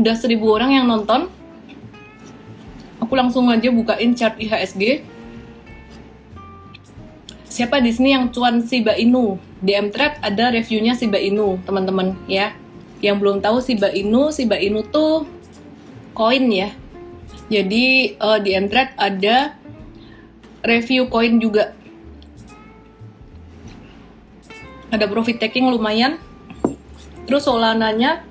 udah seribu orang yang nonton aku langsung aja bukain chart IHSG siapa di sini yang cuan Shiba Inu? Di Mtrade ada reviewnya Shiba Inu teman-teman ya. Yang belum tahu Shiba Inu Shiba Inu tuh koin ya. Jadi uh, di Mtrade ada review koin juga. Ada profit taking lumayan. Terus Solananya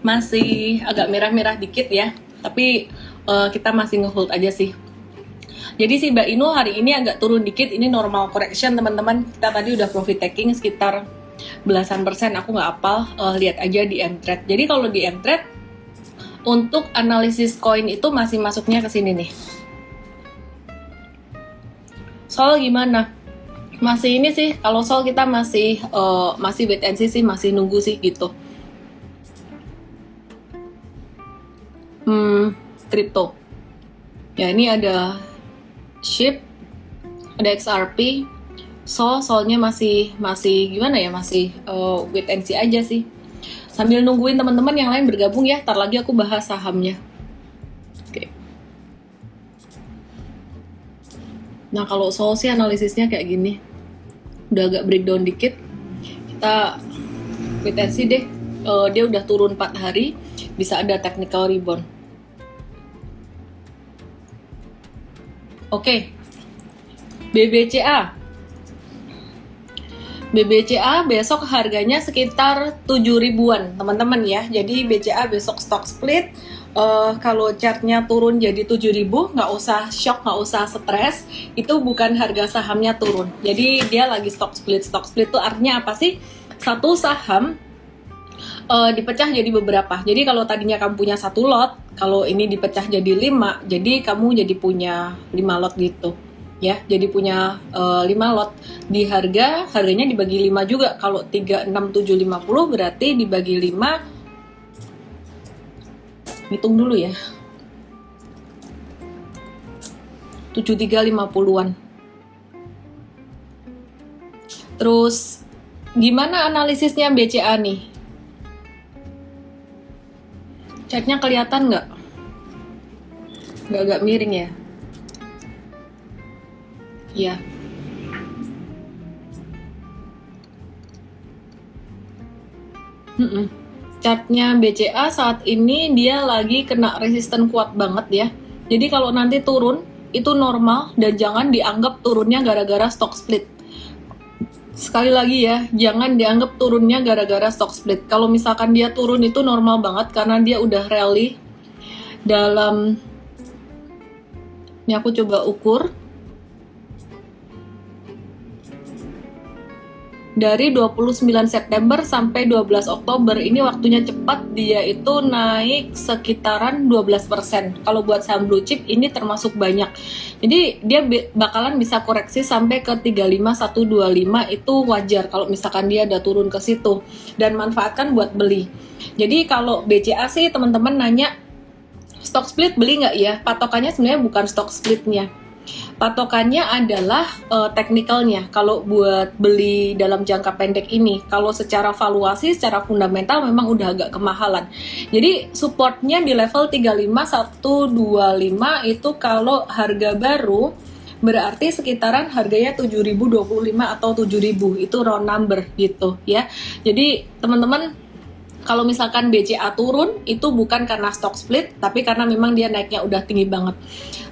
masih agak merah-merah dikit ya tapi uh, kita masih ngehold aja sih. Jadi si Mbak Inu hari ini agak turun dikit ini normal correction teman-teman. Kita tadi udah profit taking sekitar belasan persen aku nggak apal uh, lihat aja di Mtrade jadi kalau di Mtrade untuk analisis koin itu masih masuknya ke sini nih. Soal gimana? Masih ini sih kalau soal kita masih uh, masih wait and see sih masih nunggu sih gitu hmm, kripto. Ya ini ada SHIB, ada XRP, so soalnya masih masih gimana ya masih uh, wait and see aja sih. Sambil nungguin teman-teman yang lain bergabung ya, tar lagi aku bahas sahamnya. Oke. Nah kalau Sol sih analisisnya kayak gini, udah agak breakdown dikit. Kita wait and see deh. Uh, dia udah turun 4 hari, bisa ada technical rebound. Oke. BBCA. BBCA besok harganya sekitar 7 ribuan, teman-teman ya. Jadi BCA besok stock split. Uh, kalau chartnya turun jadi 7000 nggak usah shock nggak usah stres itu bukan harga sahamnya turun jadi dia lagi stock split stock split itu artinya apa sih satu saham uh, dipecah jadi beberapa. Jadi kalau tadinya kamu punya satu lot, kalau ini dipecah jadi lima, jadi kamu jadi punya lima lot gitu. Ya jadi punya uh, 5 lot. Di harga harganya dibagi 5 juga. Kalau 36750 berarti dibagi 5 hitung dulu ya. 7350-an terus gimana analisisnya BCA nih Catnya kelihatan nggak? Nggak agak miring ya? Iya. Chartnya BCA saat ini dia lagi kena resisten kuat banget ya. Jadi kalau nanti turun itu normal dan jangan dianggap turunnya gara-gara stock split sekali lagi ya, jangan dianggap turunnya gara-gara stock split. Kalau misalkan dia turun itu normal banget karena dia udah rally dalam ini aku coba ukur. Dari 29 September sampai 12 Oktober ini waktunya cepat. Dia itu naik sekitaran 12% kalau buat saham blue chip ini termasuk banyak jadi dia bakalan bisa koreksi sampai ke 35125 itu wajar kalau misalkan dia ada turun ke situ dan manfaatkan buat beli. Jadi kalau BCA sih teman-teman nanya stock split beli nggak? Ya patokannya sebenarnya bukan stock splitnya patokannya adalah uh, teknikalnya. Kalau buat beli dalam jangka pendek ini kalau secara valuasi secara fundamental memang udah agak kemahalan. Jadi supportnya di level 35125 itu kalau harga baru berarti sekitaran harganya 7025 atau 7000 itu round number gitu ya. Jadi teman-teman kalau misalkan BCA turun itu bukan karena stock split tapi karena memang dia naiknya udah tinggi banget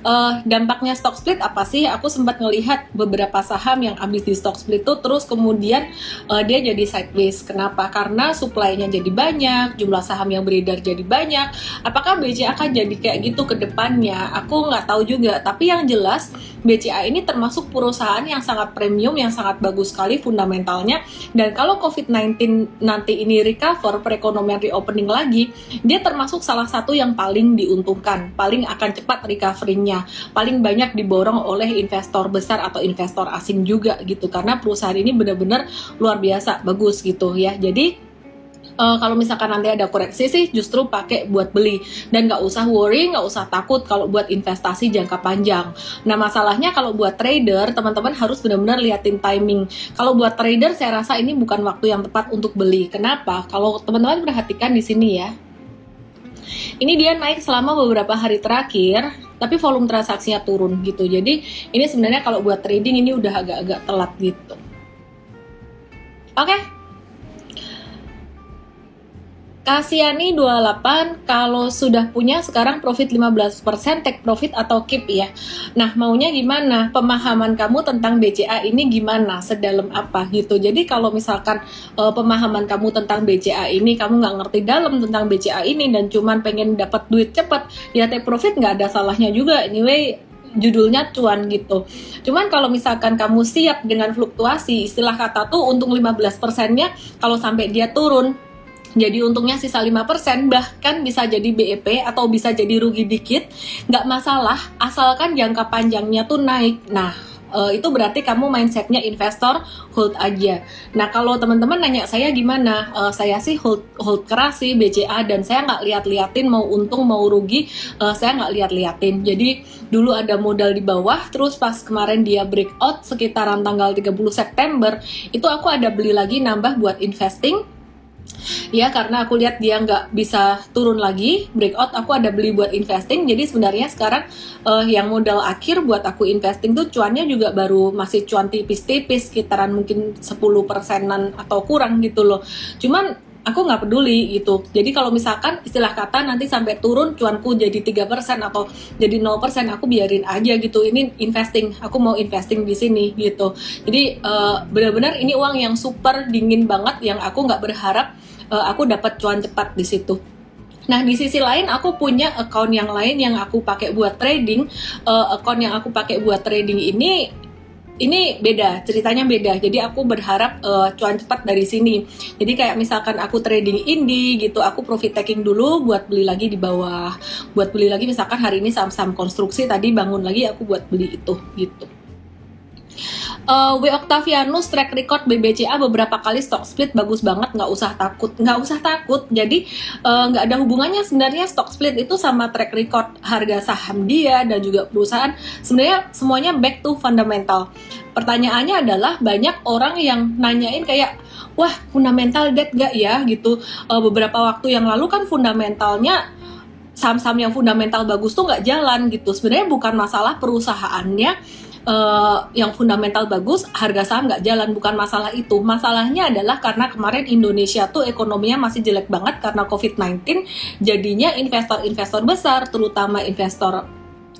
uh, dampaknya stock split apa sih? Aku sempat ngelihat beberapa saham yang habis di stock split itu terus kemudian uh, dia jadi sideways. Kenapa? Karena supply-nya jadi banyak, jumlah saham yang beredar jadi banyak. Apakah BCA akan jadi kayak gitu ke depannya? Aku nggak tahu juga. Tapi yang jelas BCA ini termasuk perusahaan yang sangat premium, yang sangat bagus sekali fundamentalnya. Dan kalau COVID-19 nanti ini recover, perekonomian reopening lagi, dia termasuk salah satu yang paling diuntungkan, paling akan cepat recovery paling banyak diborong oleh investor besar atau investor asing juga gitu karena perusahaan ini benar-benar luar biasa bagus gitu ya. Jadi uh, kalau misalkan nanti ada koreksi sih justru pakai buat beli. Dan nggak usah worry nggak usah takut kalau buat investasi jangka panjang. Nah masalahnya kalau buat trader teman-teman harus benar-benar liatin timing. Kalau buat trader saya rasa ini bukan waktu yang tepat untuk beli. Kenapa? Kalau teman-teman perhatikan di sini ya ini dia naik selama beberapa hari terakhir tapi volume transaksinya turun gitu jadi ini sebenarnya kalau buat trading ini udah agak-agak telat gitu oke okay? Kasiani 28 kalau sudah punya sekarang profit 15% take profit atau keep ya. Nah, maunya gimana? Pemahaman kamu tentang BCA ini gimana? Sedalam apa gitu. Jadi kalau misalkan uh, pemahaman kamu tentang BCA ini kamu nggak ngerti dalam tentang BCA ini dan cuman pengen dapat duit cepat, ya take profit nggak ada salahnya juga. Anyway, judulnya cuan gitu. Cuman kalau misalkan kamu siap dengan fluktuasi, istilah kata tuh untung 15 persennya kalau sampai dia turun jadi untungnya sisa 5% bahkan bisa jadi BEP atau bisa jadi rugi dikit nggak masalah asalkan jangka panjangnya tuh naik nah uh, itu berarti kamu mindsetnya investor hold aja. Nah kalau teman-teman nanya saya gimana, uh, saya sih hold hold keras sih BCA dan saya nggak lihat-liatin mau untung mau rugi, uh, saya nggak lihat-liatin. Jadi dulu ada modal di bawah, terus pas kemarin dia breakout sekitaran tanggal 30 September, itu aku ada beli lagi nambah buat investing ya karena aku lihat dia nggak bisa turun lagi breakout aku ada beli buat investing. Jadi sebenarnya sekarang uh, yang modal akhir buat aku investing tuh cuannya juga baru masih cuan tipis-tipis sekitaran mungkin 10 persenan atau kurang gitu loh. Cuman aku nggak peduli gitu. Jadi kalau misalkan istilah kata nanti sampai turun cuanku jadi tiga persen atau jadi 0% aku biarin aja gitu. Ini investing, aku mau investing di sini gitu. Jadi uh, benar-benar ini uang yang super dingin banget yang aku nggak berharap uh, aku dapat cuan cepat di situ. Nah, di sisi lain aku punya account yang lain yang aku pakai buat trading. Uh, account yang aku pakai buat trading ini ini beda, ceritanya beda. Jadi aku berharap uh, cuan cepat dari sini. Jadi kayak misalkan aku trading indie gitu, aku profit taking dulu buat beli lagi di bawah. Buat beli lagi misalkan hari ini saham-saham konstruksi tadi bangun lagi aku buat beli itu gitu uh, W Octavianus track record BBCA beberapa kali stock split bagus banget nggak usah takut. Nggak usah takut. Jadi eh, nggak uh, ada hubungannya sebenarnya stock split itu sama track record harga saham dia dan juga perusahaan. Sebenarnya semuanya back to fundamental. Pertanyaannya adalah banyak orang yang nanyain kayak wah fundamental dead gak ya? gitu. Uh, beberapa waktu yang lalu kan fundamentalnya saham-saham yang fundamental bagus tuh nggak jalan gitu. Sebenarnya bukan masalah perusahaannya uh, yang fundamental bagus, harga saham nggak jalan. Bukan masalah itu. Masalahnya adalah karena kemarin Indonesia tuh ekonominya masih jelek banget karena COVID-19. Jadinya investor-investor besar, terutama investor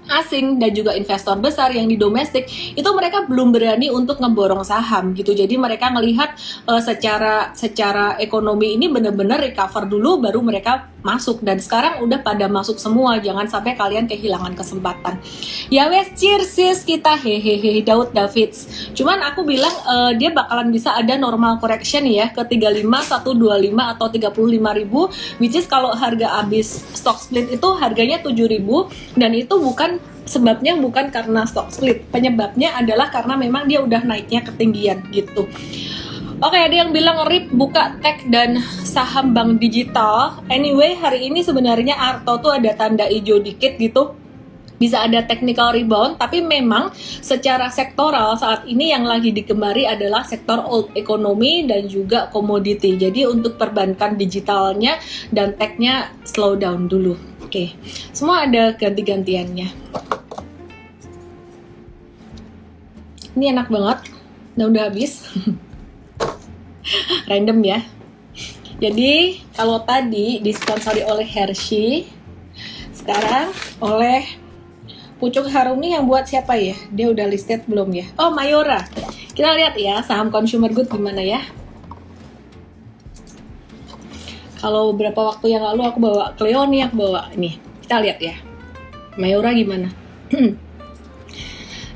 asing dan juga investor besar yang di domestik itu mereka belum berani untuk ngeborong saham gitu. Jadi mereka melihat uh, secara secara ekonomi ini benar-benar recover dulu baru mereka masuk. Dan sekarang udah pada masuk semua jangan sampai kalian kehilangan kesempatan. Ya wes cheers sis kita. Hehehe Daud Davids. Cuman aku bilang uh, dia bakalan bisa ada normal correction ya ke 35 125 atau 35 ribu which is kalau harga habis stock split itu harganya 7 ribu dan itu bukan sebabnya bukan karena stock split penyebabnya adalah karena memang dia udah naiknya ketinggian gitu Oke, ada yang bilang rip buka tech dan saham bank digital. Anyway, hari ini sebenarnya Arto tuh ada tanda hijau dikit gitu. Bisa ada technical rebound, tapi memang secara sektoral saat ini yang lagi digemari adalah sektor old economy dan juga komoditi. Jadi untuk perbankan digitalnya dan technya slow down dulu. Oke, semua ada ganti-gantiannya. Ini enak banget. Nah, udah habis. random ya jadi kalau tadi disponsori oleh Hershey sekarang oleh Pucuk Harumi yang buat siapa ya? Dia udah listed belum ya? Oh, Mayora. Kita lihat ya saham consumer good gimana ya. Kalau beberapa waktu yang lalu aku bawa Cleo nih, aku bawa ini. Kita lihat ya. Mayora gimana?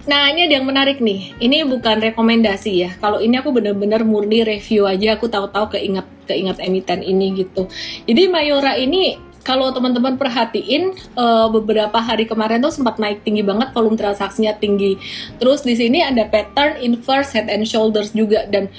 Nah ini ada yang menarik nih. Ini bukan rekomendasi ya. Kalau ini aku bener-bener murni review aja. Aku tahu-tahu keinget keinget emiten ini gitu. Jadi Mayora ini kalau teman-teman perhatiin uh, beberapa hari kemarin tuh sempat naik tinggi banget volume transaksinya tinggi. Terus di sini ada pattern inverse head and shoulders juga dan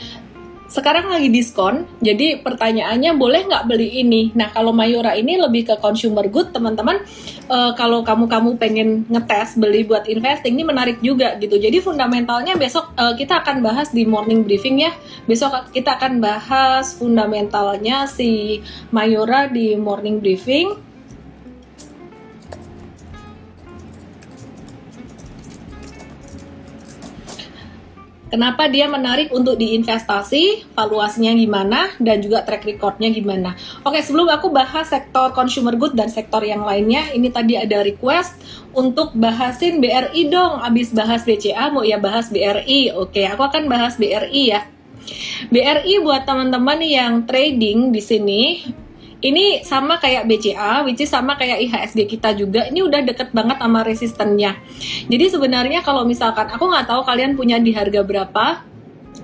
sekarang lagi diskon, jadi pertanyaannya boleh nggak beli ini? Nah kalau Mayora ini lebih ke consumer good teman-teman. Uh, kalau kamu-kamu pengen ngetes beli buat investing ini menarik juga gitu. Jadi fundamentalnya besok uh, kita akan bahas di morning briefing ya. Besok kita akan bahas fundamentalnya si Mayora di morning briefing Kenapa dia menarik untuk diinvestasi, valuasinya gimana, dan juga track recordnya gimana. Oke, sebelum aku bahas sektor consumer good dan sektor yang lainnya, ini tadi ada request untuk bahasin BRI dong. Abis bahas BCA, mau ya bahas BRI. Oke, aku akan bahas BRI ya. BRI buat teman-teman yang trading di sini, ini sama kayak BCA, which is sama kayak IHSG kita juga. Ini udah deket banget sama resistennya. Jadi sebenarnya kalau misalkan aku nggak tahu kalian punya di harga berapa,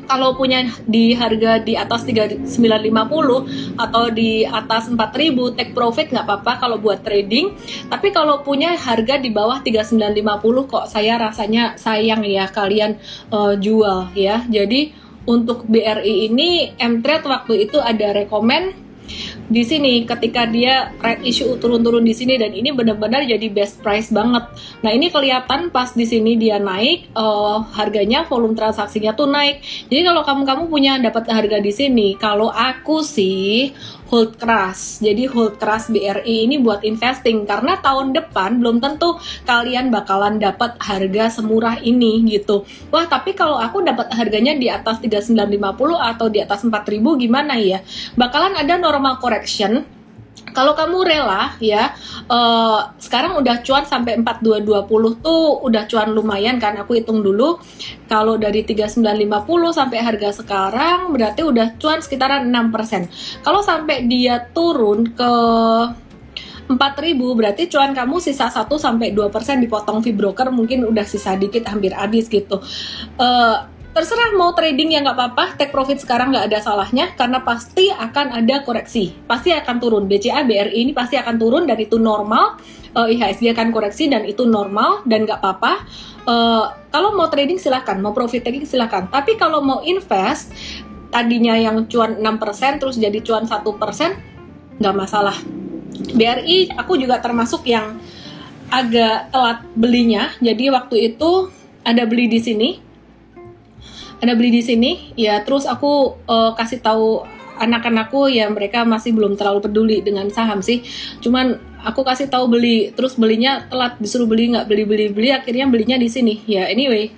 kalau punya di harga di atas 3950 atau di atas 4000 take profit nggak apa-apa kalau buat trading tapi kalau punya harga di bawah 3950 kok saya rasanya sayang ya kalian uh, jual ya jadi untuk BRI ini M-Trade waktu itu ada rekomend di sini ketika dia red issue turun-turun di sini dan ini benar-benar jadi best price banget. Nah ini kelihatan pas di sini dia naik uh, harganya volume transaksinya tuh naik. Jadi kalau kamu kamu punya dapat harga di sini, kalau aku sih hold keras. Jadi hold keras BRI ini buat investing karena tahun depan belum tentu kalian bakalan dapat harga semurah ini gitu. Wah, tapi kalau aku dapat harganya di atas 3950 atau di atas 4000 gimana ya? Bakalan ada normal correction kalau kamu rela ya uh, sekarang udah cuan sampai 4220 tuh udah cuan lumayan kan aku hitung dulu kalau dari 3950 sampai harga sekarang berarti udah cuan sekitaran 6% kalau sampai dia turun ke 4000 berarti cuan kamu sisa 1 sampai 2% dipotong fee broker mungkin udah sisa dikit hampir habis gitu. Uh, terserah mau trading ya nggak apa-apa. Take profit sekarang nggak ada salahnya karena pasti akan ada koreksi. Pasti akan turun. BCA BRI ini pasti akan turun dan itu normal. Uh, IHSG akan koreksi dan itu normal dan nggak apa-apa. Uh, kalau mau trading silahkan mau profit taking silahkan tapi kalau mau invest tadinya yang cuan 6% terus jadi cuan satu persen nggak masalah. BRI aku juga termasuk yang agak telat belinya. Jadi waktu itu ada beli di sini anda beli di sini? Ya terus aku uh, kasih tahu anak-anakku ya mereka masih belum terlalu peduli dengan saham sih. Cuman aku kasih tahu beli terus belinya telat disuruh beli nggak beli beli beli akhirnya belinya di sini. Ya anyway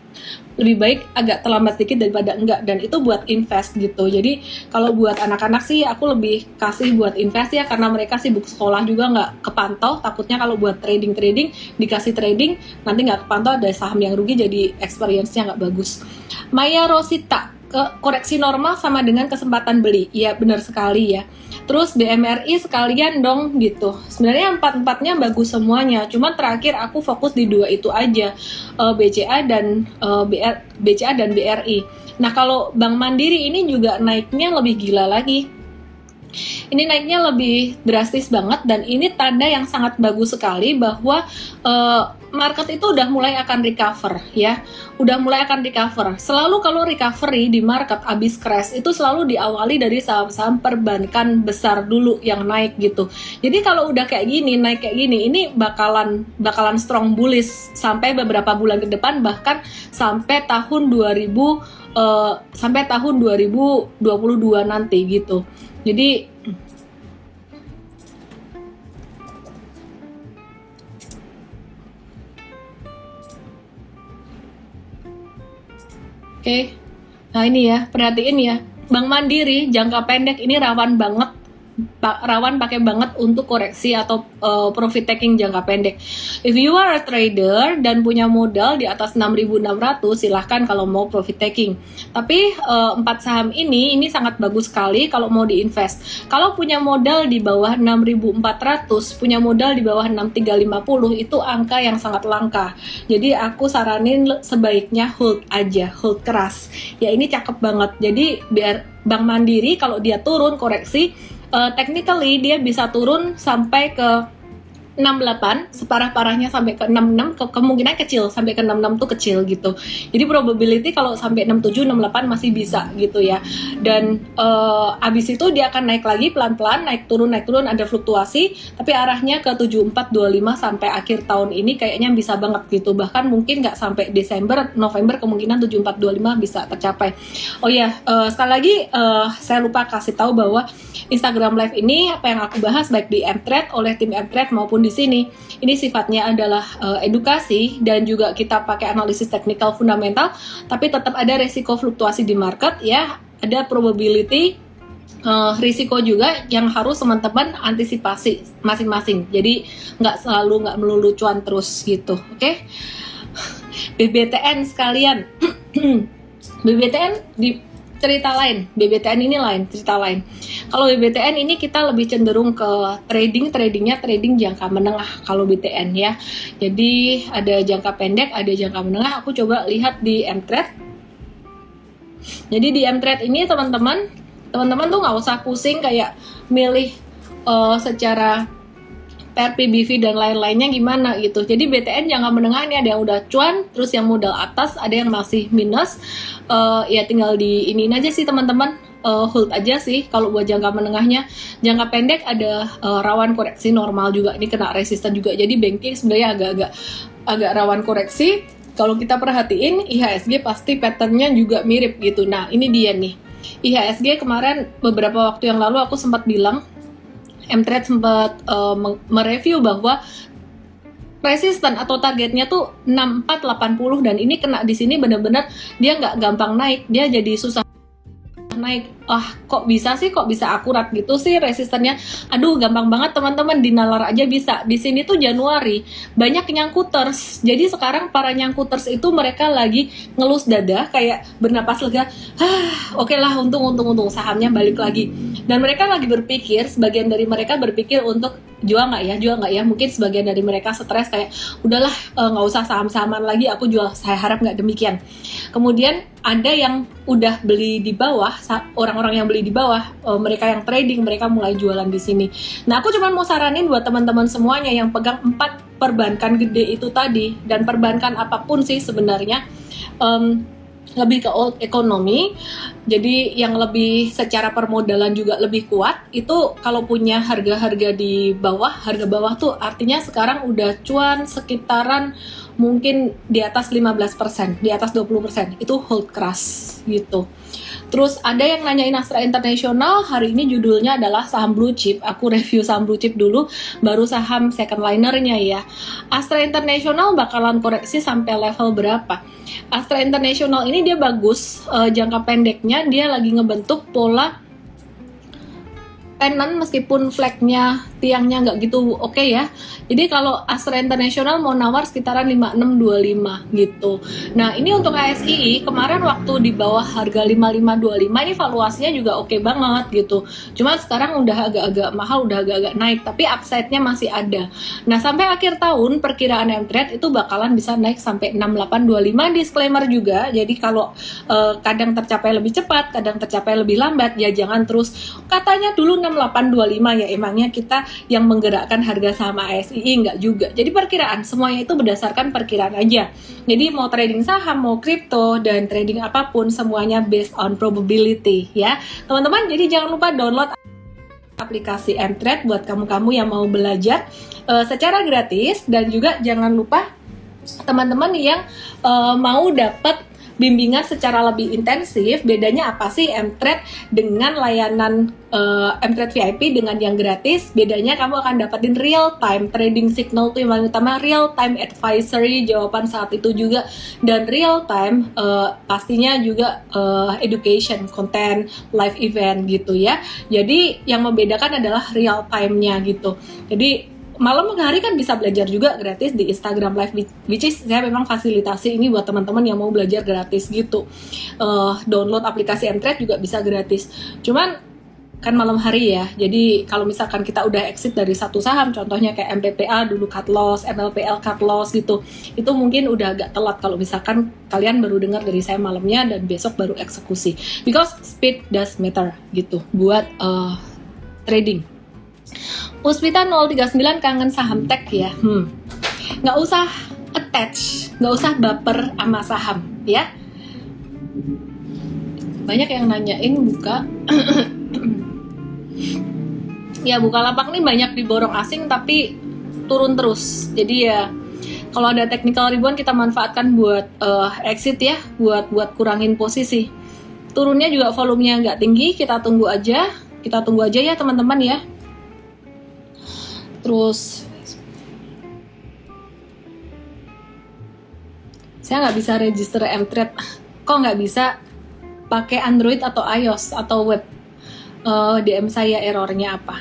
lebih baik agak terlambat sedikit daripada enggak. Dan itu buat invest gitu. Jadi kalau buat anak-anak sih aku lebih kasih buat invest ya karena mereka sibuk sekolah juga nggak kepantau. Takutnya kalau buat trading trading dikasih trading nanti nggak kepantau ada saham yang rugi jadi experience-nya nggak bagus. Maya Rosita koreksi normal sama dengan kesempatan beli. Iya benar sekali ya. Terus BMRI sekalian dong gitu. Sebenarnya empat-empatnya bagus semuanya. Cuma terakhir aku fokus di dua itu aja. Eh, BCA dan eh, BR, BCA dan BRI. Nah, kalau Bank Mandiri ini juga naiknya lebih gila lagi ini naiknya lebih drastis banget dan ini tanda yang sangat bagus sekali bahwa uh, market itu udah mulai akan recover ya. Udah mulai akan recover. Selalu kalau recovery di market abis crash itu selalu diawali dari saham-saham perbankan besar dulu yang naik gitu. Jadi kalau udah kayak gini naik kayak gini ini bakalan bakalan strong bullish sampai beberapa bulan ke depan bahkan sampai tahun 2000 uh, eh, sampai tahun 2022 nanti gitu. Jadi Oke. Nah, ini ya, perhatiin ya. Bank Mandiri jangka pendek ini rawan banget rawan pakai banget untuk koreksi atau uh, profit taking jangka pendek. If you are a trader dan punya modal di atas 6.600, silahkan kalau mau profit taking. Tapi uh, empat saham ini ini sangat bagus sekali kalau mau diinvest. Kalau punya modal di bawah 6.400, punya modal di bawah 6.350 itu angka yang sangat langka. Jadi aku saranin sebaiknya hold aja, hold keras. Ya ini cakep banget. Jadi biar Bank Mandiri kalau dia turun koreksi uh, technically dia bisa turun sampai ke 68 separah-parahnya sampai ke 66 ke kemungkinan kecil sampai ke 66 tuh kecil gitu. Jadi probability kalau sampai 67 68 masih bisa gitu ya. Dan uh, abis itu dia akan naik lagi pelan-pelan, naik turun naik turun ada fluktuasi, tapi arahnya ke 7425 sampai akhir tahun ini kayaknya bisa banget gitu. Bahkan mungkin nggak sampai Desember, November kemungkinan 7425 bisa tercapai. Oh ya, uh, sekali lagi uh, saya lupa kasih tahu bahwa Instagram Live ini apa yang aku bahas baik di Mtrade oleh tim Mtrade maupun di sini. Ini sifatnya adalah uh, edukasi dan juga kita pakai analisis teknikal fundamental, tapi tetap ada resiko fluktuasi di market ya, ada probability uh, risiko juga yang harus teman-teman antisipasi masing-masing. Jadi nggak selalu nggak melulu cuan terus gitu, oke? Okay? BBTN sekalian, BBTN di cerita lain, BBTN ini lain, cerita lain. Kalau BBTN ini kita lebih cenderung ke trading, tradingnya trading jangka menengah kalau BTN ya. Jadi ada jangka pendek, ada jangka menengah. Aku coba lihat di Mtrade. Jadi di Mtrade ini teman-teman, teman-teman tuh nggak usah pusing kayak milih uh, secara PRPBV dan lain-lainnya gimana gitu. Jadi BTN jangka menengah ini ada yang udah cuan, terus yang modal atas ada yang masih minus. Uh, ya tinggal di ini aja sih teman-teman uh, hold aja sih kalau buat jangka menengahnya. Jangka pendek ada uh, rawan koreksi normal juga. Ini kena resisten juga. Jadi banking sebenarnya agak-agak agak rawan koreksi. Kalau kita perhatiin IHSG pasti patternnya juga mirip gitu. Nah ini dia nih. IHSG kemarin beberapa waktu yang lalu aku sempat bilang Mtrade sempat uh, mereview bahwa resisten atau targetnya tuh 6480 dan ini kena di sini bener-bener dia nggak gampang naik dia jadi susah naik. Ah kok bisa sih? Kok bisa akurat gitu sih resistennya? Aduh gampang banget teman-teman. Di nalar aja bisa. Di sini tuh Januari. Banyak nyangkuters. Jadi sekarang para nyangkuters itu mereka lagi ngelus dada kayak bernapas lega. Ah oke okay lah untung untung untung. Sahamnya balik lagi. Dan mereka lagi berpikir sebagian dari mereka berpikir untuk jual nggak ya jual nggak ya? Mungkin sebagian dari mereka stres kayak udahlah eh, nggak usah saham-sahaman lagi aku jual. Saya harap nggak demikian. Kemudian ada yang udah beli di bawah orang-orang yang beli di bawah uh, mereka yang trading mereka mulai jualan di sini. Nah aku cuma mau saranin buat teman-teman semuanya yang pegang empat perbankan gede itu tadi dan perbankan apa pun sih sebenarnya um, lebih ke old economy jadi yang lebih secara permodalan juga lebih kuat itu kalau punya harga-harga di bawah harga bawah tuh artinya sekarang udah cuan sekitaran mungkin di atas 15%, di atas 20%. Itu hold keras gitu. Terus ada yang nanyain Astra International, hari ini judulnya adalah saham blue chip. Aku review saham blue chip dulu, baru saham second linernya ya. Astra International bakalan koreksi sampai level berapa? Astra International ini dia bagus, uh, jangka pendeknya dia lagi ngebentuk pola tenan meskipun flagnya tiangnya nggak gitu oke okay ya. Jadi kalau Astra International mau nawar sekitaran 5625 gitu. Nah, ini untuk ASI kemarin waktu di bawah harga 5525 ini valuasinya juga oke okay banget gitu. Cuma sekarang udah agak-agak mahal, udah agak-agak naik, tapi upside-nya masih ada. Nah, sampai akhir tahun perkiraan M-Trade itu bakalan bisa naik sampai 6825 disclaimer juga. Jadi kalau uh, kadang tercapai lebih cepat, kadang tercapai lebih lambat, ya jangan terus katanya dulu 6825 ya emangnya kita yang menggerakkan harga saham ASII enggak juga. Jadi perkiraan semuanya itu berdasarkan perkiraan aja. Jadi mau trading saham, mau kripto dan trading apa pun semuanya based on probability ya. Teman-teman jadi jangan lupa download aplikasi Mtrade buat kamu-kamu yang mau belajar uh, secara gratis dan juga jangan lupa teman-teman yang uh, mau dapat bimbingan secara lebih intensif. Bedanya apa sih Mtrade dengan layanan uh, Mtrade VIP dengan yang gratis? Bedanya kamu akan dapetin real time trading signal tuh yang paling utama real time advisory jawaban saat itu juga dan real time uh, pastinya juga uh, education content live event gitu ya. Jadi yang membedakan adalah real time-nya gitu. Jadi malam hari kan bisa belajar juga gratis di Instagram Live which is saya memang fasilitasi ini buat teman-teman yang mau belajar gratis gitu. Uh, download aplikasi Mtrade juga bisa gratis. Cuman kan malam hari ya jadi kalau misalkan kita udah exit dari satu saham contohnya kayak MPPA dulu cut loss MLPL cut loss gitu itu mungkin udah agak telat kalau misalkan kalian baru dengar dari saya malamnya dan besok baru eksekusi. Because speed does matter gitu buat uh, trading Uspita 039 kangen saham tech ya. Hmm. Nggak usah attach, nggak usah baper sama saham ya. Banyak yang nanyain buka ya buka lapak nih banyak diborong asing tapi turun terus. Jadi ya kalau ada technical ribuan kita manfaatkan buat uh, exit ya, buat buat kurangin posisi. Turunnya juga volumenya nggak tinggi, kita tunggu aja, kita tunggu aja ya teman-teman ya terus saya nggak bisa register Mtrade kok nggak bisa pakai Android atau iOS atau web? Uh, DM saya errornya apa?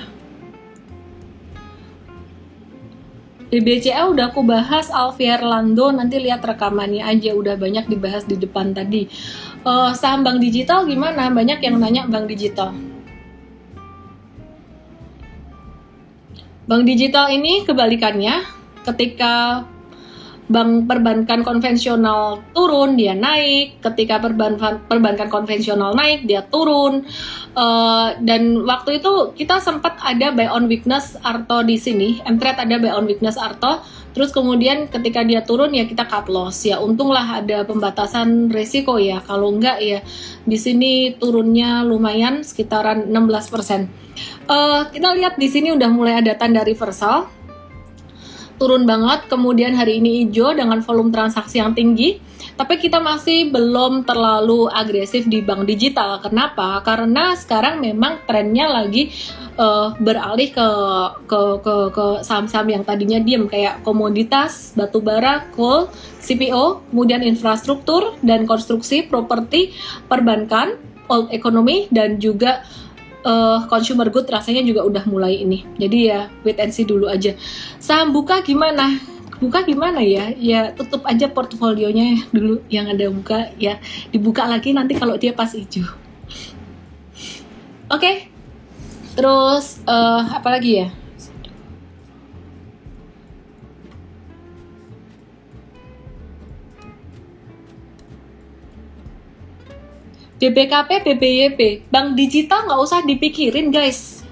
Di BCA udah aku bahas Alfier Lando. Nanti lihat rekamannya aja udah banyak dibahas di depan tadi. Uh, saham bank digital gimana? Banyak yang nanya bank digital Bank digital ini kebalikannya, ketika bank perbankan konvensional turun dia naik, ketika perbankan perbankan konvensional naik dia turun. Uh, dan waktu itu kita sempat ada buy on weakness Arto di sini, Mtrade ada buy on weakness Arto. Terus kemudian ketika dia turun ya kita cut loss. Ya untunglah ada pembatasan resiko ya. Kalau enggak ya di sini turunnya lumayan sekitaran 16% uh, kita lihat di sini udah mulai ada tanda reversal. Turun banget kemudian hari ini hijau dengan volume transaksi yang tinggi. Tapi kita masih belum terlalu agresif di bank digital. Kenapa? Karena sekarang memang trennya lagi uh, beralih ke ke ke ke saham-saham yang tadinya diem kayak komoditas batu bara coal CPO kemudian infrastruktur dan konstruksi properti perbankan old economy dan juga uh, consumer good rasanya juga udah mulai ini. Jadi ya wait and see dulu aja. Saham buka gimana? Buka gimana ya? Ya tutup aja portfolionya dulu yang ada buka ya. Dibuka lagi nanti kalau dia pas hijau. Oke. Okay. Terus uh, apa lagi ya? BBKP, BBYP, bank digital nggak usah dipikirin guys.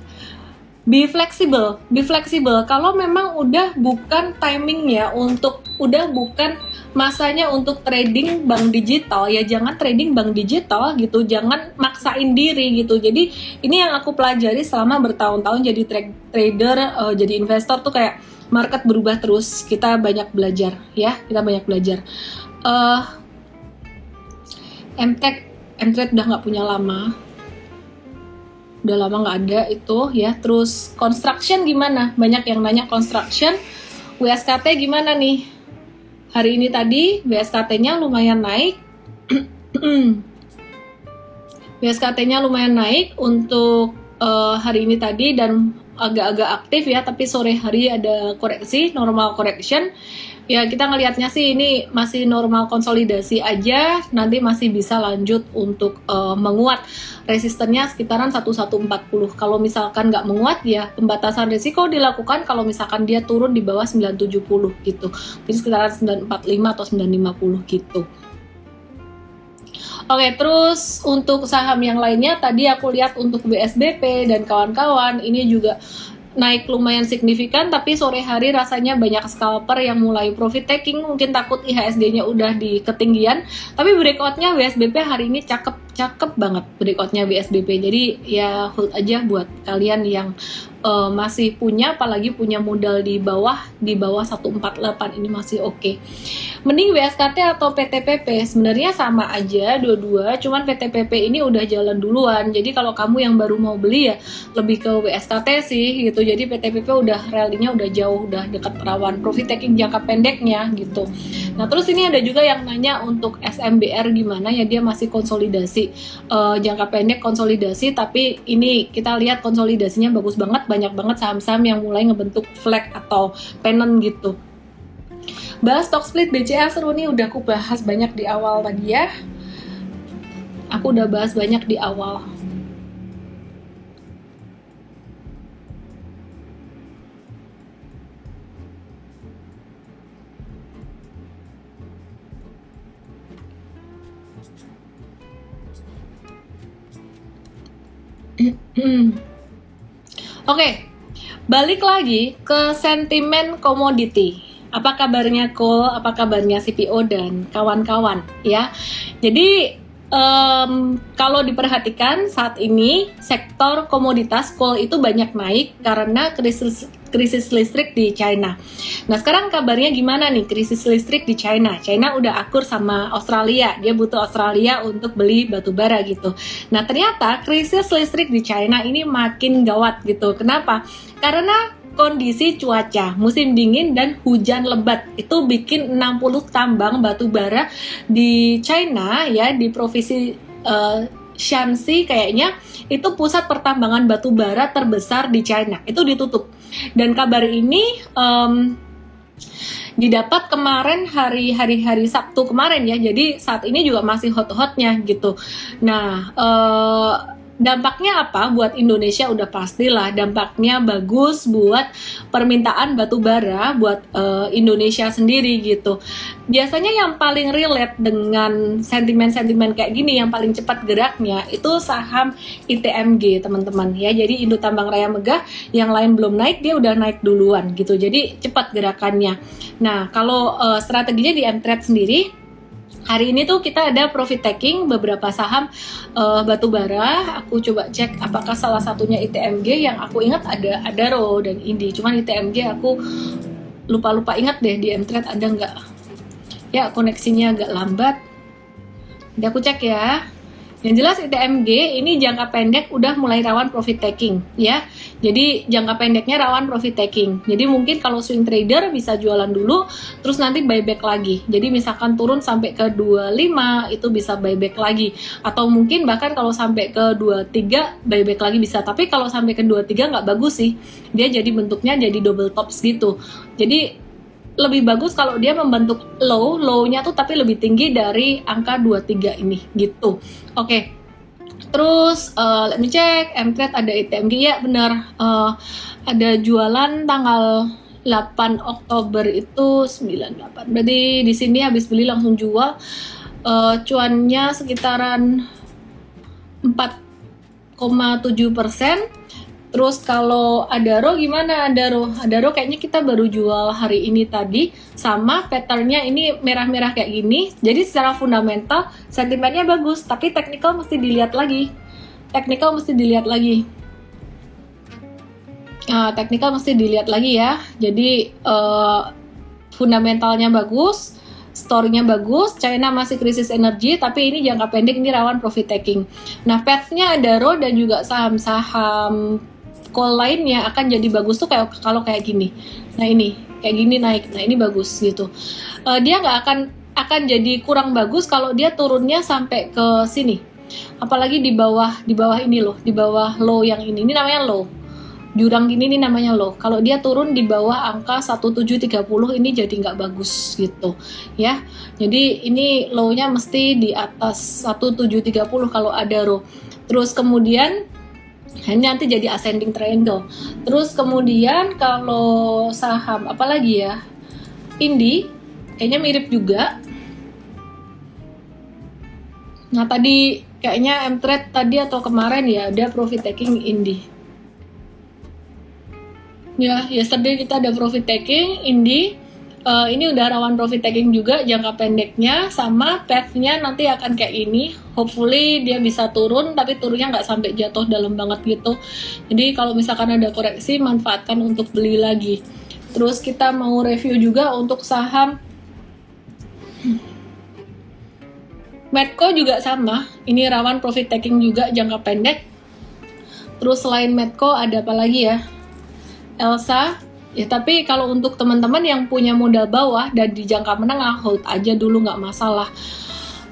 Be flexible, be flexible. Kalau memang udah bukan timingnya untuk, udah bukan masanya untuk trading bank digital, ya jangan trading bank digital gitu, jangan maksain diri gitu. Jadi ini yang aku pelajari selama bertahun-tahun jadi tra trader, uh, jadi investor tuh kayak market berubah terus. Kita banyak belajar, ya, kita banyak belajar. Uh, MTech Android udah nggak punya lama. Udah lama nggak ada itu ya. Terus construction gimana? Banyak yang nanya construction. WSKT gimana nih? Hari ini tadi WSKT-nya lumayan naik. WSKT-nya lumayan naik untuk uh, hari ini tadi dan agak-agak aktif ya. Tapi sore hari ada koreksi normal correction ya kita ngelihatnya sih ini masih normal konsolidasi aja. Nanti masih bisa lanjut untuk uh, menguat resistennya sekitaran 1140 kalau misalkan nggak menguat ya pembatasan risiko dilakukan kalau misalkan dia turun di bawah 970 gitu. Jadi sekitaran 945 atau 950 gitu. Oke, terus untuk saham yang lainnya tadi aku lihat untuk BSBP dan kawan-kawan ini juga naik lumayan signifikan tapi sore hari rasanya banyak scalper yang mulai profit taking mungkin takut IHSG-nya udah di ketinggian tapi breakoutnya WSBP hari ini cakep cakep banget breakoutnya WSBP jadi ya hold aja buat kalian yang uh, masih punya apalagi punya modal di bawah di bawah 148 ini masih oke. Okay. Mending WSKT atau PTPP sebenarnya sama aja dua-dua, cuman PTPP ini udah jalan duluan. Jadi kalau kamu yang baru mau beli ya lebih ke WSKT sih gitu. Jadi PTPP udah rally-nya udah jauh, udah dekat rawan profit taking jangka pendeknya gitu. Nah, terus ini ada juga yang nanya untuk SMBR gimana ya dia masih konsolidasi uh, jangka pendek konsolidasi tapi ini kita lihat konsolidasinya bagus banget banyak banget saham-saham yang mulai ngebentuk flag atau pennant gitu bahas stock split BCA seru nih udah aku bahas banyak di awal tadi ya aku udah bahas banyak di awal Oke, okay. balik lagi ke sentimen komoditi. Apa kabarnya coal? Apa kabarnya CPO dan kawan-kawan ya? Jadi um, kalau diperhatikan saat ini sektor komoditas coal itu banyak naik karena krisis krisis listrik di China. Nah sekarang kabarnya gimana nih krisis listrik di China? China udah akur sama Australia, dia butuh Australia untuk beli batu bara gitu. Nah ternyata krisis listrik di China ini makin gawat gitu. Kenapa? Karena kondisi cuaca musim dingin dan hujan lebat. Itu bikin 60 tambang batu bara di China ya di provinsi uh, Shanxi kayaknya itu pusat pertambangan batu bara terbesar di China. Itu ditutup. Dan kabar ini um, didapat kemarin hari hari hari Sabtu kemarin ya. Jadi saat ini juga masih hot-hotnya gitu. Nah uh, dampaknya apa buat Indonesia udah pastilah dampaknya bagus buat permintaan batu bara buat uh, Indonesia sendiri gitu. Biasanya yang paling relate dengan sentimen-sentimen kayak gini yang paling cepat geraknya itu saham ITMG teman-teman ya. Jadi Indo Tambang Raya Megah yang lain belum naik dia udah naik duluan gitu. Jadi cepat gerakannya. Nah, kalau uh, strateginya di Mtrade sendiri hari ini tuh kita ada profit taking beberapa saham uh, batu bara. Aku coba cek apakah salah satunya ITMG yang aku ingat ada Adaro dan Indi. Cuman ITMG aku lupa-lupa ingat deh di Mtrade ada nggak. Ya koneksinya agak lambat. Jadi aku cek ya. Yang jelas ITMG ini jangka pendek udah mulai rawan profit taking ya. Jadi jangka pendeknya rawan profit taking. Jadi mungkin kalau swing trader bisa jualan dulu terus nanti buyback lagi. Jadi misalkan turun sampai ke 25 itu bisa buyback lagi atau mungkin bahkan kalau sampai ke 23 buyback lagi bisa. Tapi kalau sampai ke 23 nggak bagus sih. Dia jadi bentuknya jadi double tops gitu. Jadi lebih bagus kalau dia membentuk low, low-nya tuh tapi lebih tinggi dari angka 23 ini gitu. Oke. Okay. Terus uh, let me check, Mtrade ada ITMG ya benar. Uh, ada jualan tanggal 8 Oktober itu 98. Berarti di sini habis beli langsung jual. Uh, cuannya sekitaran 4,7 persen Terus kalau Adaro gimana Adaro? Adaro kayaknya kita baru jual hari ini tadi sama patternnya ini merah-merah kayak gini. Jadi secara fundamental sentimennya bagus, tapi technical mesti dilihat lagi. Technical mesti dilihat lagi. Nah, technical mesti dilihat lagi ya. Jadi uh, fundamentalnya bagus, story-nya bagus, China masih krisis energi, tapi ini jangka pendek ini rawan profit taking. Nah, path-nya Adaro dan juga saham-saham call lainnya akan jadi bagus tuh kayak kalau kayak gini. Nah ini kayak gini naik. Nah ini bagus gitu. Uh, dia nggak akan akan jadi kurang bagus kalau dia turunnya sampai ke sini. Apalagi di bawah di bawah ini loh, di bawah low yang ini. Ini namanya low. Jurang gini ini namanya low. Kalau dia turun di bawah angka 1730 ini jadi nggak bagus gitu ya. Jadi ini low-nya mesti di atas 1730 kalau ada row. Terus kemudian ini nanti jadi ascending triangle. Terus kemudian kalau saham apalagi ya? Indi kayaknya mirip juga. Nah, tadi kayaknya M-Trade tadi atau kemarin ya ada profit taking Indi. Ya, yesterday kita ada profit taking Indi uh, ini udah rawan profit taking juga jangka pendeknya sama pathnya nanti akan kayak ini. Hopefully dia bisa turun tapi turunnya nggak sampai jatuh dalam banget gitu. Jadi kalau misalkan ada koreksi manfaatkan untuk beli lagi. Terus kita mau review juga untuk saham. Medco juga sama. Ini rawan profit taking juga jangka pendek. Terus selain Medco ada apa lagi ya? Elsa Ya tapi kalau untuk teman-teman yang punya modal bawah dan di jangka menengah hold aja dulu nggak masalah.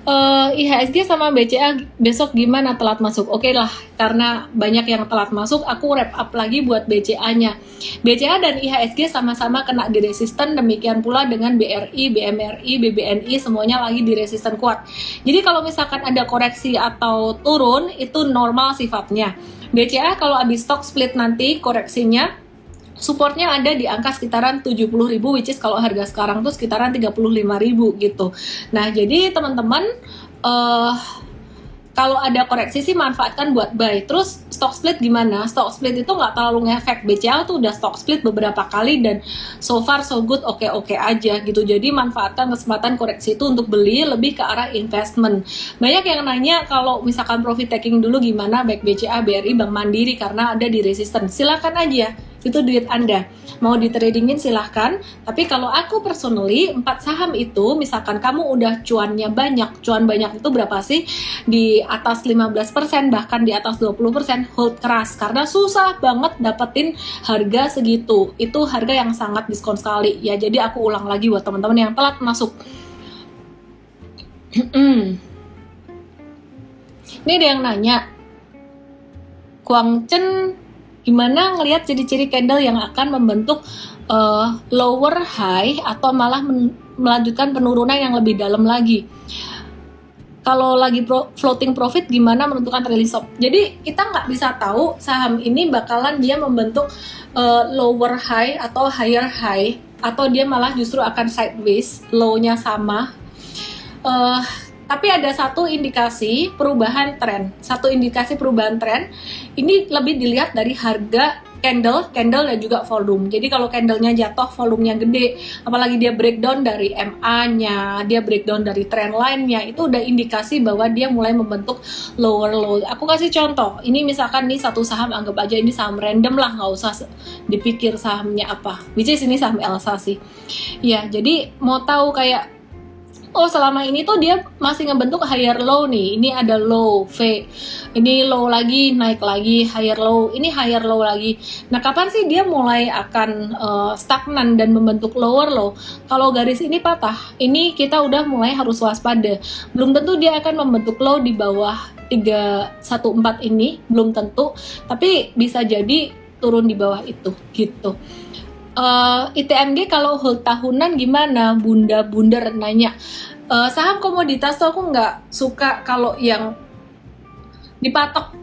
Uh, IHSG sama BCA besok gimana telat masuk? Oke okay lah, karena banyak yang telat masuk, aku wrap up lagi buat BCA-nya. BCA dan IHSG sama-sama kena di resisten, demikian pula dengan BRI, BMRI, BBNI, semuanya lagi di resisten kuat. Jadi kalau misalkan ada koreksi atau turun, itu normal sifatnya. BCA kalau habis stock split nanti koreksinya supportnya ada di angka sekitaran 70.000 which is kalau harga sekarang tuh sekitaran 35.000 gitu. Nah, jadi teman-teman uh, kalau ada koreksi sih manfaatkan buat buy. Terus stock split gimana? Stock split itu nggak terlalu ngefek. BCA tuh udah stock split beberapa kali dan so far so good oke-oke aja gitu. Jadi manfaatkan kesempatan koreksi itu untuk beli lebih ke arah investment. Banyak yang nanya kalau misalkan profit taking dulu gimana baik BCA, BRI, Bank Mandiri karena ada di resistance. Silakan aja itu duit Anda. Mau di tradingin silahkan, tapi kalau aku personally, empat saham itu, misalkan kamu udah cuannya banyak, cuan banyak itu berapa sih? Di atas 15%, bahkan di atas 20%, hold keras. Karena susah banget dapetin harga segitu. Itu harga yang sangat diskon sekali. Ya, jadi aku ulang lagi buat teman-teman yang telat masuk. Ini ada yang nanya, Kuang Chen gimana ngelihat ciri-ciri candle yang akan membentuk uh, lower high atau malah melanjutkan penurunan yang lebih dalam lagi? Kalau lagi pro floating profit gimana menentukan release stop jadi kita nggak bisa tahu saham ini bakalan dia membentuk uh, lower high atau higher high atau dia malah justru akan sideways low-nya sama. Uh, tapi ada satu indikasi perubahan tren. Satu indikasi perubahan tren ini lebih dilihat dari harga candle, candle dan juga volume. Jadi kalau candlenya jatuh, volumenya gede, apalagi dia breakdown dari MA-nya, dia breakdown dari trend line-nya, itu udah indikasi bahwa dia mulai membentuk lower low. Aku kasih contoh, ini misalkan nih satu saham, anggap aja ini saham random lah, nggak usah dipikir sahamnya apa. Which is ini saham Elsa sih. Ya, jadi mau tahu kayak oh selama ini tuh dia masih ngebentuk higher low nih. Ini ada low V. Ini low lagi naik lagi higher low. Ini higher low lagi. Nah kapan sih dia mulai akan uh, stagnan dan membentuk lower low? Kalau garis ini patah ini kita udah mulai harus waspada. Belum tentu dia akan membentuk low di bawah 314 ini belum tentu. Tapi bisa jadi turun di bawah itu gitu uh, eh, ITMG kalau hold tahunan gimana? Bunda Bunda nanya. Uh, saham komoditas tuh aku nggak suka kalau yang dipatok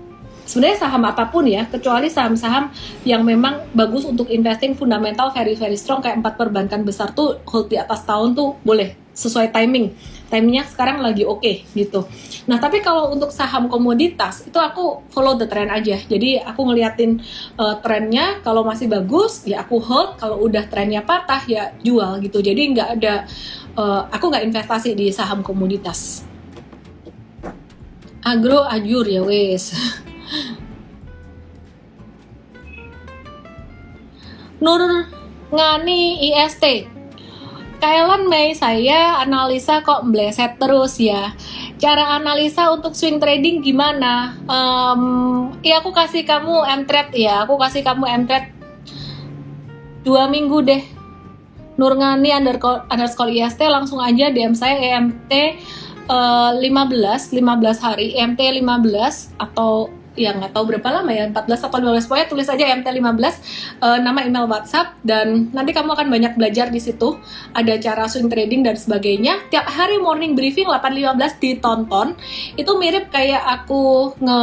sebenarnya saham apa pun ya kecuali saham-saham yang memang bagus untuk investing fundamental very very strong kayak empat perbankan besar tuh hold di atas tahun tuh boleh sesuai timing timingnya sekarang lagi oke okay, gitu. Nah tapi kalau untuk saham komoditas itu aku follow the trend aja. Jadi aku ngeliatin uh, trennya kalau masih bagus ya aku hold. Kalau udah trennya patah ya jual gitu. Jadi nggak ada uh, aku nggak investasi di saham komoditas. Agro ajur ya wes. Nur Ngani IST Kailan Mei saya analisa kok meleset terus ya. Cara analisa untuk swing trading gimana? Um, ya aku kasih kamu M-Trade ya, aku kasih kamu M-Trade dua minggu deh. Nurngani underscore, underscore IST langsung aja DM saya EMT uh, 15 15 hari EMT 15 atau ya nggak tahu berapa lama ya 14 atau 15 pokoknya tulis aja MT15 uh, nama email WhatsApp dan nanti kamu akan banyak belajar di situ. Ada cara swing trading dan sebagainya. Tiap hari morning briefing 8.15 ditonton. Itu mirip kayak aku nge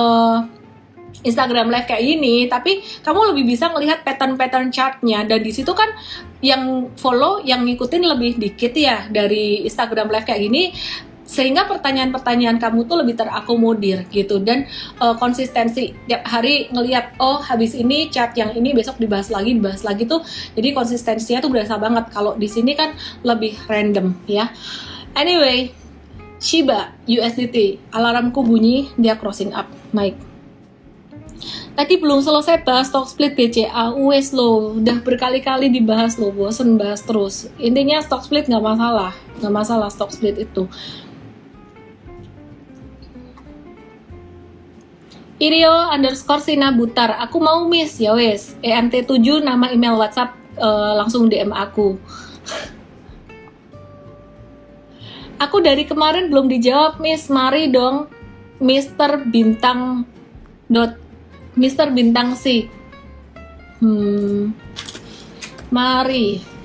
Instagram live kayak ini, tapi kamu lebih bisa melihat pattern-pattern chartnya. Dan di situ kan yang follow, yang ngikutin lebih dikit ya dari Instagram live kayak gini sehingga pertanyaan-pertanyaan kamu tuh lebih terakomodir gitu. Dan uh, konsistensi. Tiap hari ngelihat oh habis ini chat yang ini besok dibahas lagi dibahas lagi tuh jadi konsistensinya tuh berasa banget. Kalau di sini kan lebih random ya. Anyway Shiba USDT alarmku bunyi dia crossing up naik tadi belum selesai bahas stock split BCA US lo udah berkali-kali dibahas lo bosen bahas terus. Intinya stock split nggak masalah. Nggak masalah stock split itu Irio underscore Sina Butar. Aku mau miss ya wes. EMT 7 nama email WhatsApp uh, langsung DM aku. aku dari kemarin belum dijawab miss. Mari dong Mister Bintang dot Mister Bintang si. Hmm. Mari.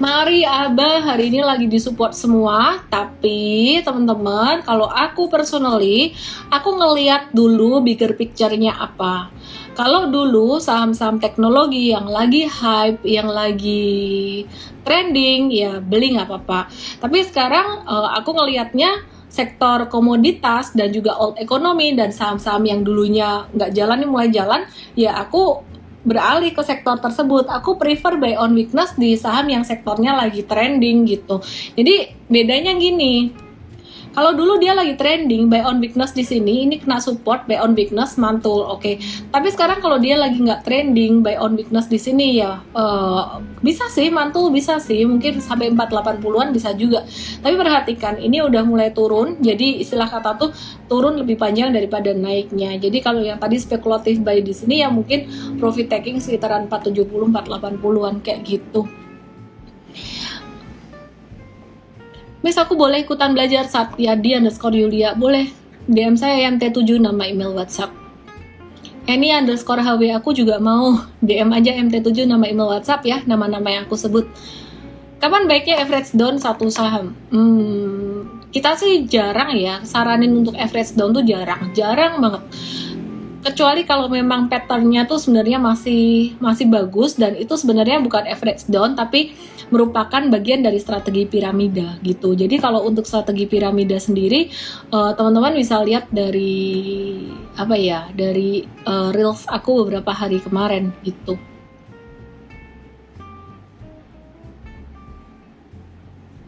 Mari Abah hari ini lagi disupport semua, tapi teman-teman kalau aku personally, aku ngeliat dulu bigger picture-nya apa. Kalau dulu saham-saham teknologi yang lagi hype, yang lagi trending, ya beli nggak apa-apa. Tapi sekarang uh, aku ngelihatnya sektor komoditas dan juga old economy dan saham-saham yang dulunya nggak jalan ini mulai jalan, ya aku beralih ke sektor tersebut. Aku prefer buy on weakness di saham yang sektornya lagi trending gitu. Jadi bedanya gini, kalau dulu dia lagi trending buy on weakness di sini, ini kena support buy on weakness mantul, oke. Okay. Tapi sekarang kalau dia lagi nggak trending buy on weakness di sini ya uh, bisa sih mantul bisa sih, mungkin sampai 480-an bisa juga. Tapi perhatikan ini udah mulai turun, jadi istilah kata tuh turun lebih panjang daripada naiknya. Jadi kalau yang tadi spekulatif buy di sini ya mungkin profit taking sekitaran 470 480-an kayak gitu. Miss aku boleh ikutan belajar Satya di underscore Yulia? Boleh. DM saya yang T7 nama email WhatsApp. Any underscore HW aku juga mau. DM aja MT7 nama email WhatsApp ya nama-nama yang aku sebut. Kapan baiknya average down satu saham? Hmm, kita sih jarang ya saranin untuk average down tuh jarang, jarang banget kecuali kalau memang patternnya tuh sebenarnya masih masih bagus dan itu sebenarnya bukan average down tapi merupakan bagian dari strategi piramida gitu. Jadi kalau untuk strategi piramida sendiri uh, teman-teman bisa lihat dari apa ya dari uh, reels aku beberapa hari kemarin gitu.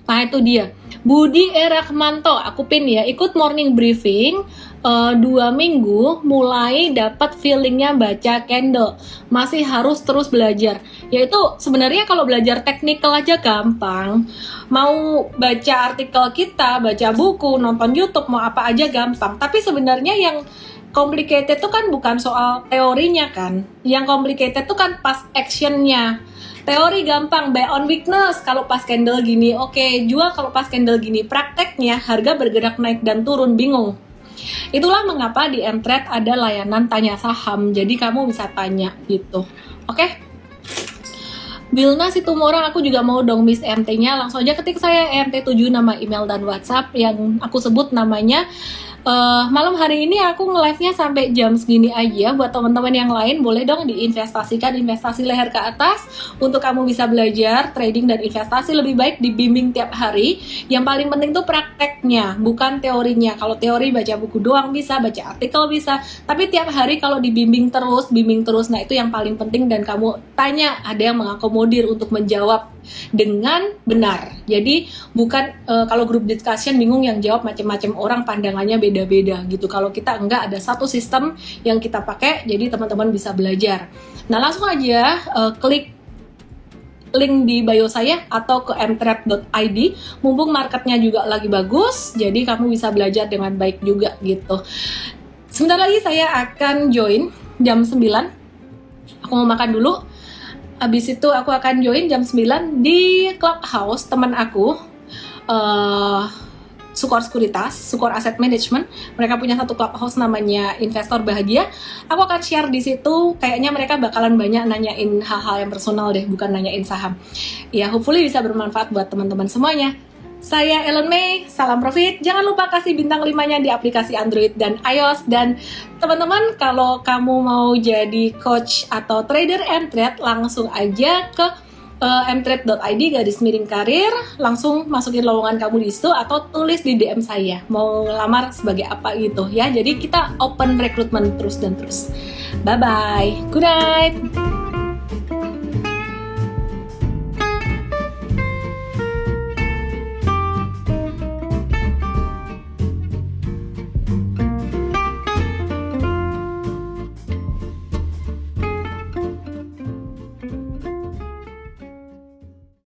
Nah itu dia Budi Erakmanto aku pin ya. Ikut morning briefing uh, dua minggu mulai dapat feelingnya baca candle. Masih harus terus belajar. Yaitu sebenarnya kalau belajar teknikal aja gampang. Mau baca artikel kita baca buku nonton YouTube mau apa aja gampang. Tapi sebenarnya yang complicated itu kan bukan soal teorinya kan. Yang complicated itu kan pas actionnya. Teori gampang buy on weakness. Kalau pas candle gini oke. Okay. jual kalau pas candle gini prakteknya harga bergerak naik dan turun bingung Itulah mengapa di Mtrade ada layanan tanya saham. Jadi kamu bisa tanya gitu. Oke? Okay? Bilna orang aku juga mau dong miss MT-nya. Langsung aja ketik saya MT7 nama email dan WhatsApp yang aku sebut namanya uh, malam hari ini aku nge-live-nya sampai jam segini aja. Buat teman-teman yang lain boleh dong diinvestasikan investasi leher ke atas untuk kamu bisa belajar trading dan investasi lebih baik dibimbing tiap hari. Yang paling penting tuh prakteknya, bukan teorinya. Kalau teori baca buku doang bisa, baca artikel bisa, tapi tiap hari kalau dibimbing terus, bimbing terus, nah itu yang paling penting dan kamu tanya ada yang mengakomodir untuk menjawab dengan benar. Jadi bukan uh, kalau grup discussion bingung yang jawab macam-macam orang pandangannya beda-beda gitu. Kalau kita enggak ada satu sistem yang kita pakai, jadi teman-teman bisa belajar. Nah langsung aja uh, klik link di bio saya atau ke mtrap.id mumpung marketnya juga lagi bagus jadi kamu bisa belajar dengan baik juga gitu sebentar lagi saya akan join jam 9 aku mau makan dulu Abis itu aku akan join jam 9 di clubhouse teman aku uh, Sukor Sekuritas, Sukor Asset Management. Mereka punya satu clubhouse namanya Investor Bahagia. Aku akan share di situ. Kayaknya mereka bakalan banyak nanyain hal-hal yang personal deh, bukan nanyain saham. Ya, hopefully bisa bermanfaat buat teman-teman semuanya. Saya Ellen May, salam profit. Jangan lupa kasih bintang 5-nya di aplikasi Android dan iOS. Dan teman-teman, kalau kamu mau jadi coach atau trader M-Trade, langsung aja ke uh, mtrade.id garis miring karir. Langsung masukin lowongan kamu di situ atau tulis di DM saya. Mau lamar sebagai apa gitu ya. Jadi kita open recruitment terus dan terus. Bye bye good night